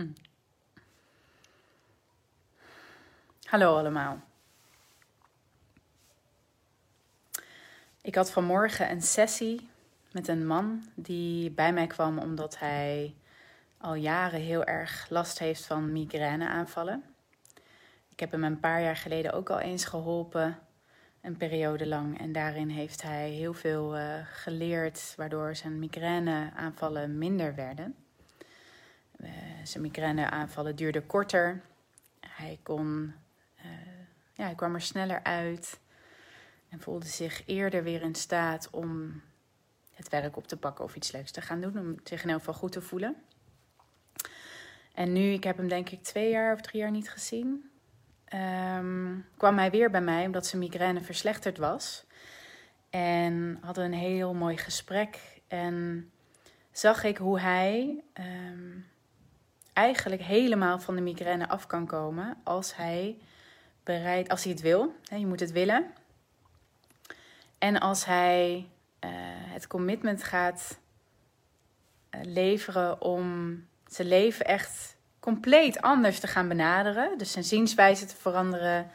Hm. Hallo allemaal. Ik had vanmorgen een sessie met een man die bij mij kwam omdat hij al jaren heel erg last heeft van migraineaanvallen. Ik heb hem een paar jaar geleden ook al eens geholpen, een periode lang. En daarin heeft hij heel veel uh, geleerd, waardoor zijn migraineaanvallen minder werden. Uh, zijn migraineaanvallen duurden korter. Hij kon, uh, ja, hij kwam er sneller uit en voelde zich eerder weer in staat om het werk op te pakken of iets leuks te gaan doen, om zich in ieder geval goed te voelen. En nu, ik heb hem denk ik twee jaar of drie jaar niet gezien, um, kwam hij weer bij mij omdat zijn migraine verslechterd was. En hadden een heel mooi gesprek. En zag ik hoe hij um, eigenlijk helemaal van de migraine af kan komen als hij bereid, als hij het wil. Je moet het willen. En als hij uh, het commitment gaat uh, leveren om zijn leven echt compleet anders te gaan benaderen. Dus zijn zienswijze te veranderen.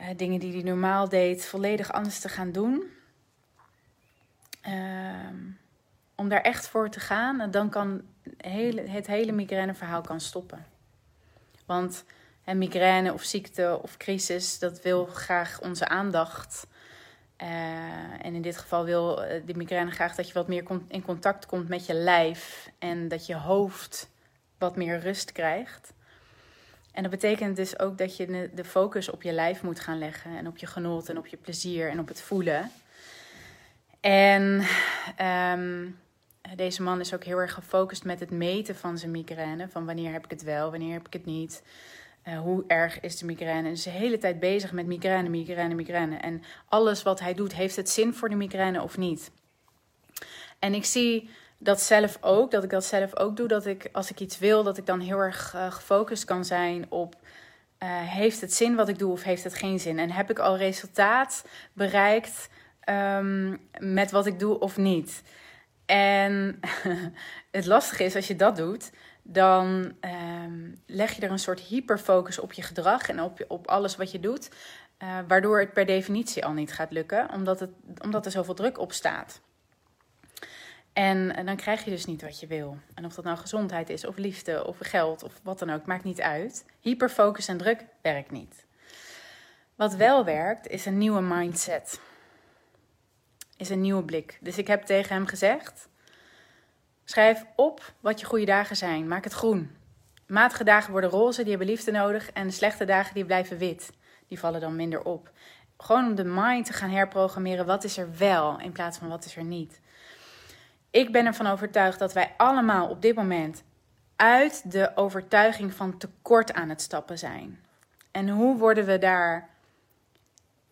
Uh, dingen die hij normaal deed, volledig anders te gaan doen. Uh, om daar echt voor te gaan, dan kan hele, het hele migraineverhaal kan stoppen. Want migraine of ziekte of crisis, dat wil graag onze aandacht. Uh, en in dit geval wil de migraine graag dat je wat meer in contact komt met je lijf. En dat je hoofd wat meer rust krijgt. En dat betekent dus ook dat je de focus op je lijf moet gaan leggen. En op je genot en op je plezier en op het voelen. En um, deze man is ook heel erg gefocust met het meten van zijn migraine. Van wanneer heb ik het wel, wanneer heb ik het niet. Uh, hoe erg is de migraine? En is de hele tijd bezig met migraine, migraine, migraine. En alles wat hij doet, heeft het zin voor de migraine of niet? En ik zie dat zelf ook, dat ik dat zelf ook doe. Dat ik als ik iets wil, dat ik dan heel erg uh, gefocust kan zijn op. Uh, heeft het zin wat ik doe of heeft het geen zin? En heb ik al resultaat bereikt um, met wat ik doe of niet? En het lastige is als je dat doet, dan um, leg je er een soort hyperfocus op je gedrag en op, op alles wat je doet. Uh, waardoor het per definitie al niet gaat lukken, omdat, het, omdat er zoveel druk op staat. En, en dan krijg je dus niet wat je wil. En of dat nou gezondheid is, of liefde, of geld, of wat dan ook, maakt niet uit. Hyperfocus en druk werkt niet. Wat wel werkt, is een nieuwe mindset. Is een nieuwe blik. Dus ik heb tegen hem gezegd: schrijf op wat je goede dagen zijn. Maak het groen. Matige dagen worden roze, die hebben liefde nodig. En slechte dagen die blijven wit. Die vallen dan minder op. Gewoon om de mind te gaan herprogrammeren. Wat is er wel in plaats van wat is er niet. Ik ben ervan overtuigd dat wij allemaal op dit moment uit de overtuiging van tekort aan het stappen zijn. En hoe worden we daar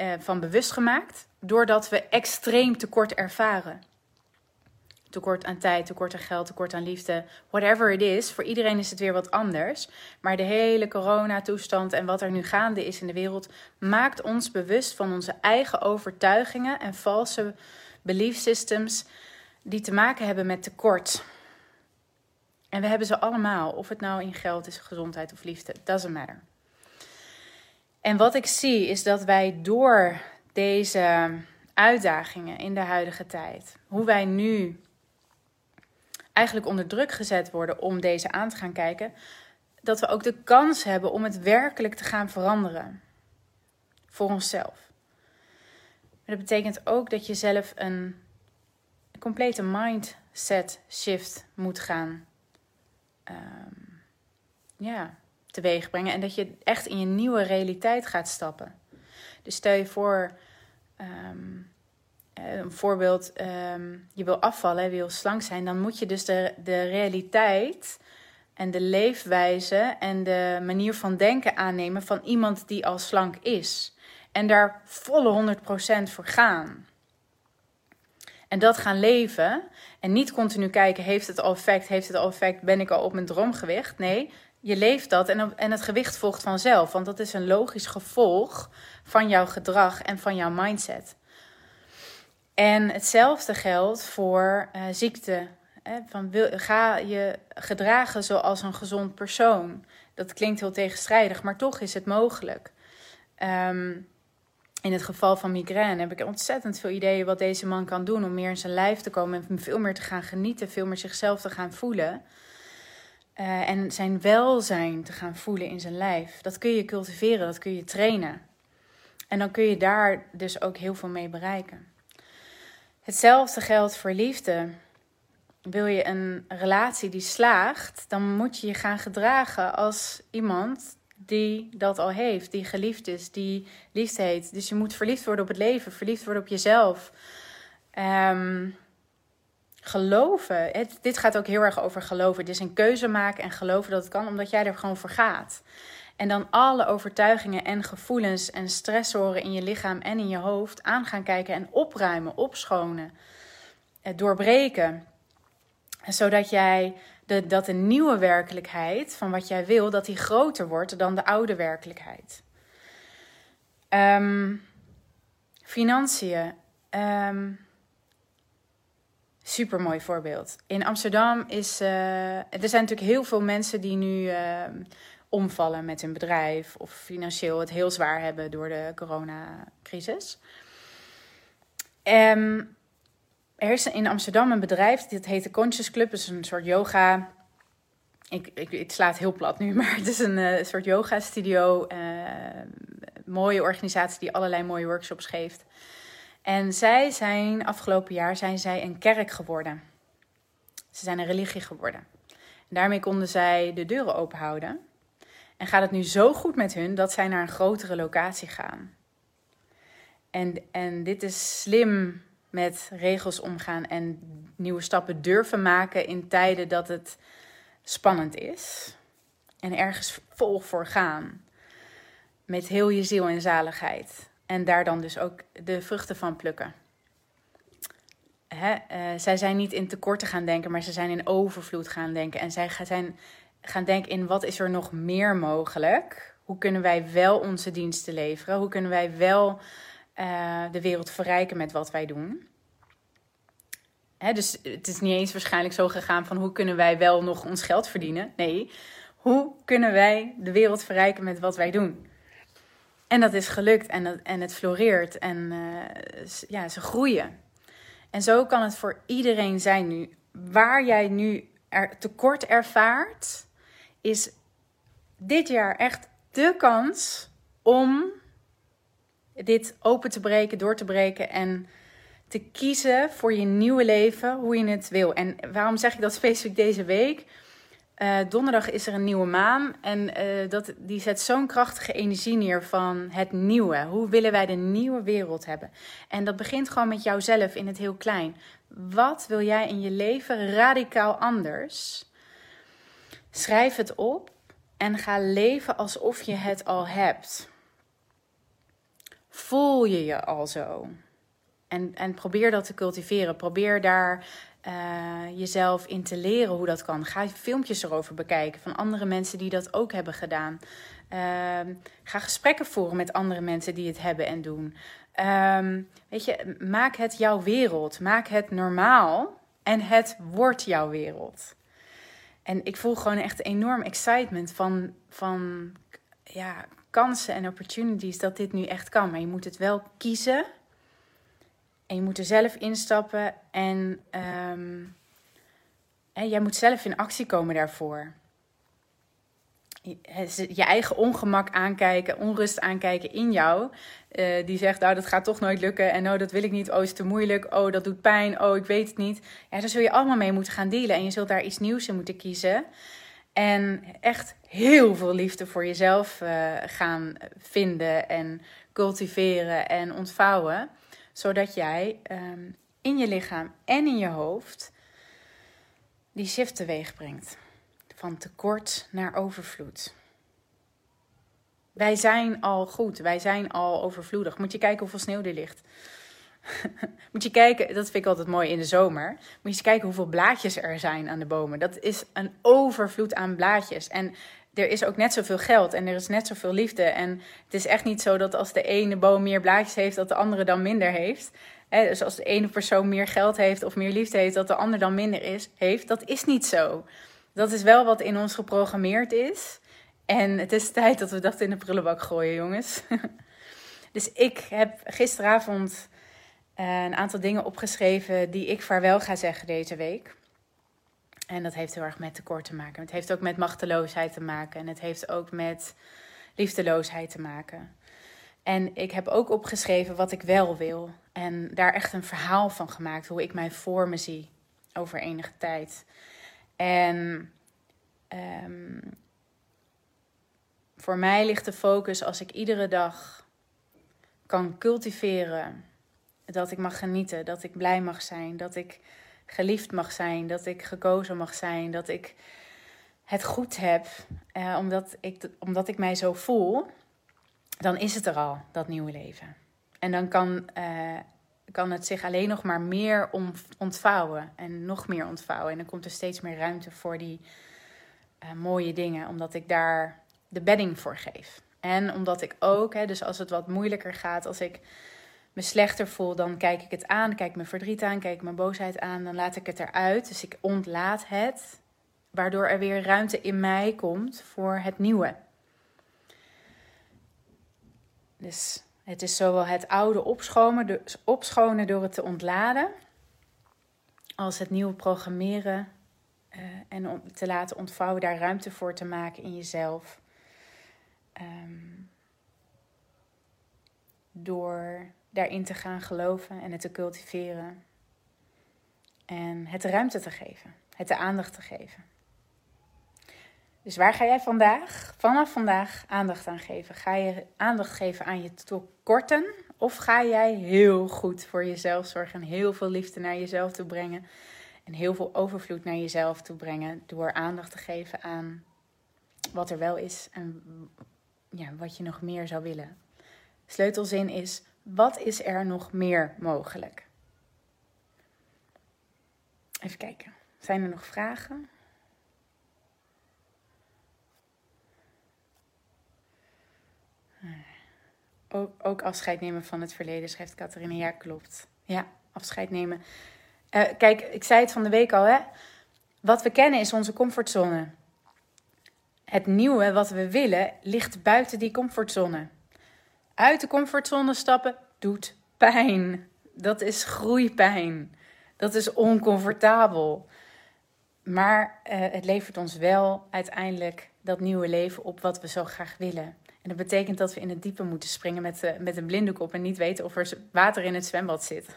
eh, van bewust gemaakt? Doordat we extreem tekort ervaren. Tekort aan tijd, tekort aan geld, tekort aan liefde, whatever it is. Voor iedereen is het weer wat anders. Maar de hele coronatoestand en wat er nu gaande is in de wereld maakt ons bewust van onze eigen overtuigingen en valse belief systems die te maken hebben met tekort. En we hebben ze allemaal, of het nou in geld is, gezondheid of liefde, doesn't matter. En wat ik zie is dat wij door deze uitdagingen in de huidige tijd, hoe wij nu eigenlijk onder druk gezet worden om deze aan te gaan kijken, dat we ook de kans hebben om het werkelijk te gaan veranderen voor onszelf. Maar dat betekent ook dat je zelf een complete mindset shift moet gaan um, ja, teweeg brengen. En dat je echt in je nieuwe realiteit gaat stappen. Dus stel je voor, um, een voorbeeld, um, je wil afvallen, je wil slank zijn. Dan moet je dus de, de realiteit en de leefwijze en de manier van denken aannemen van iemand die al slank is. En daar volle 100% voor gaan. En dat gaan leven. En niet continu kijken, heeft het al effect, heeft het al effect, ben ik al op mijn droomgewicht? Nee, je leeft dat en, en het gewicht volgt vanzelf. Want dat is een logisch gevolg van jouw gedrag en van jouw mindset. En hetzelfde geldt voor uh, ziekte van wil, ga je gedragen zoals een gezond persoon. Dat klinkt heel tegenstrijdig, maar toch is het mogelijk. Ehm, in het geval van migraine heb ik ontzettend veel ideeën wat deze man kan doen om meer in zijn lijf te komen en veel meer te gaan genieten, veel meer zichzelf te gaan voelen. Uh, en zijn welzijn te gaan voelen in zijn lijf. Dat kun je cultiveren, dat kun je trainen. En dan kun je daar dus ook heel veel mee bereiken. Hetzelfde geldt voor liefde. Wil je een relatie die slaagt, dan moet je je gaan gedragen als iemand die dat al heeft, die geliefd is, die liefde heet. Dus je moet verliefd worden op het leven, verliefd worden op jezelf. Um, geloven. Het, dit gaat ook heel erg over geloven. Het is een keuze maken en geloven dat het kan, omdat jij er gewoon voor gaat. En dan alle overtuigingen en gevoelens en stressoren in je lichaam en in je hoofd aan gaan kijken en opruimen, opschonen, eh, doorbreken. Zodat jij de, dat de nieuwe werkelijkheid van wat jij wil, dat die groter wordt dan de oude werkelijkheid. Um, financiën. Um, Super mooi voorbeeld. In Amsterdam is. Uh, er zijn natuurlijk heel veel mensen die nu uh, omvallen met hun bedrijf. of financieel het heel zwaar hebben door de coronacrisis. Um, er is in Amsterdam een bedrijf, dat heet de Conscious Club. Dat is een soort yoga. Ik, ik, het heel plat nu, maar het is een uh, soort yoga-studio. mooie organisatie die allerlei mooie workshops geeft. En zij zijn afgelopen jaar zijn zij een kerk geworden. Ze zijn een religie geworden. En daarmee konden zij de deuren open houden. En gaat het nu zo goed met hun dat zij naar een grotere locatie gaan. En, en dit is slim met regels omgaan en nieuwe stappen durven maken in tijden dat het spannend is. En ergens vol voor gaan. Met heel je ziel en zaligheid. En daar dan dus ook de vruchten van plukken. Hè? Uh, zij zijn niet in tekorten gaan denken, maar ze zijn in overvloed gaan denken. En zij gaan denken in wat is er nog meer mogelijk? Hoe kunnen wij wel onze diensten leveren? Hoe kunnen wij wel uh, de wereld verrijken met wat wij doen? Hè, dus het is niet eens waarschijnlijk zo gegaan van hoe kunnen wij wel nog ons geld verdienen? Nee, hoe kunnen wij de wereld verrijken met wat wij doen? En dat is gelukt en, dat, en het floreert en uh, ja, ze groeien. En zo kan het voor iedereen zijn nu. Waar jij nu er tekort ervaart, is dit jaar echt de kans om dit open te breken, door te breken en te kiezen voor je nieuwe leven, hoe je het wil. En waarom zeg ik dat specifiek deze week? Uh, donderdag is er een nieuwe maan en uh, dat, die zet zo'n krachtige energie neer van het nieuwe. Hoe willen wij de nieuwe wereld hebben? En dat begint gewoon met jouzelf in het heel klein. Wat wil jij in je leven radicaal anders? Schrijf het op en ga leven alsof je het al hebt. Voel je je al zo? En, en probeer dat te cultiveren. Probeer daar uh, jezelf in te leren hoe dat kan. Ga filmpjes erover bekijken van andere mensen die dat ook hebben gedaan. Uh, ga gesprekken voeren met andere mensen die het hebben en doen. Uh, weet je, maak het jouw wereld. Maak het normaal en het wordt jouw wereld. En ik voel gewoon echt enorm excitement van, van ja, kansen en opportunities dat dit nu echt kan. Maar je moet het wel kiezen en je moet er zelf instappen en, um, en jij moet zelf in actie komen daarvoor. Je, eigen ongemak aankijken, onrust aankijken in jou. Uh, die zegt, nou dat gaat toch nooit lukken. En oh, dat wil ik niet. Oh, is te moeilijk. Oh, dat doet pijn. Oh, ik weet het niet. Ja, daar zul je allemaal mee moeten gaan dealen. En je zult daar iets nieuws in moeten kiezen. En echt heel veel liefde voor jezelf uh, gaan vinden en cultiveren en ontvouwen zodat jij um, in je lichaam en in je hoofd die shift teweeg brengt. Van tekort naar overvloed. Wij zijn al goed, wij zijn al overvloedig. Moet je kijken hoeveel sneeuw er ligt. Moet je kijken, dat vind ik altijd mooi in de zomer. Moet je eens kijken hoeveel blaadjes er zijn aan de bomen. Dat is een overvloed aan blaadjes. En er is ook net zoveel geld en er is net zoveel liefde. En het is echt niet zo dat als de ene boom meer blaadjes heeft, dat de andere dan minder heeft. Dus als de ene persoon meer geld heeft of meer liefde heeft, dat de ander dan minder is, heeft. Dat is niet zo. Dat is wel wat in ons geprogrammeerd is. En het is tijd dat we dat in de prullenbak gooien, jongens. dus ik heb gisteravond uh, een aantal dingen opgeschreven die ik vaarwel ga zeggen deze week. En dat heeft heel erg met tekort te maken. Het heeft ook met machteloosheid te maken. En het heeft ook met liefdeloosheid te maken. En ik heb ook opgeschreven wat ik wel wil. En daar echt een verhaal van gemaakt. Hoe ik mij voor me zie over enige tijd. En um, voor mij ligt de focus als ik iedere dag kan cultiveren. Dat ik mag genieten, dat ik blij mag zijn, dat ik geliefd mag zijn, dat ik gekozen mag zijn, dat ik het goed heb, eh, omdat, ik, omdat ik mij zo voel, dan is het er al, dat nieuwe leven. En dan kan, eh, kan het zich alleen nog maar meer ontvouwen en nog meer ontvouwen. En dan komt er steeds meer ruimte voor die uh, mooie dingen, omdat ik daar de bedding voor geef. En omdat ik ook, hè, dus als het wat moeilijker gaat, als ik me slechter voel, dan kijk ik het aan, kijk mijn verdriet aan, kijk mijn boosheid aan, dan laat ik het eruit. Dus ik ontlaat het, waardoor er weer ruimte in mij komt voor het nieuwe. Dus het is zowel het oude opschonen, opschonen door het te ontladen, als het nieuwe programmeren uh, en te laten ontvouwen, daar ruimte voor te maken in jezelf. Um, door daarin te gaan geloven en het te cultiveren. En het ruimte te geven, het de aandacht te geven. Dus waar ga jij vandaag, vanaf vandaag, aandacht aan geven? Ga je aandacht geven aan je tekorten? Of ga jij heel goed voor jezelf zorgen en heel veel liefde naar jezelf toe brengen? En heel veel overvloed naar jezelf toe brengen door aandacht te geven aan wat er wel is en ja, wat je nog meer zou willen. Sleutelzin is: wat is er nog meer mogelijk? Even kijken. Zijn er nog vragen? Ook, ook afscheid nemen van het verleden, schrijft Catharina. Ja, klopt. Ja, afscheid nemen. Uh, kijk, ik zei het van de week al, hè. Wat we kennen is onze comfortzone. Het nieuwe wat we willen ligt buiten die comfortzone. Uit de comfortzone stappen doet pijn. Dat is groeipijn. Dat is oncomfortabel. Maar uh, het levert ons wel uiteindelijk dat nieuwe leven op wat we zo graag willen. En dat betekent dat we in het diepe moeten springen met, uh, met een blinde kop en niet weten of er water in het zwembad zit.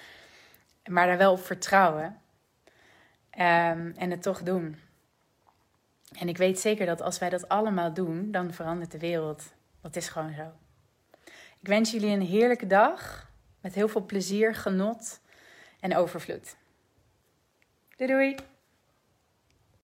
maar daar wel op vertrouwen. Um, en het toch doen. En ik weet zeker dat als wij dat allemaal doen, dan verandert de wereld. Dat is gewoon zo. Ik wens jullie een heerlijke dag met heel veel plezier, genot en overvloed. Doei doei!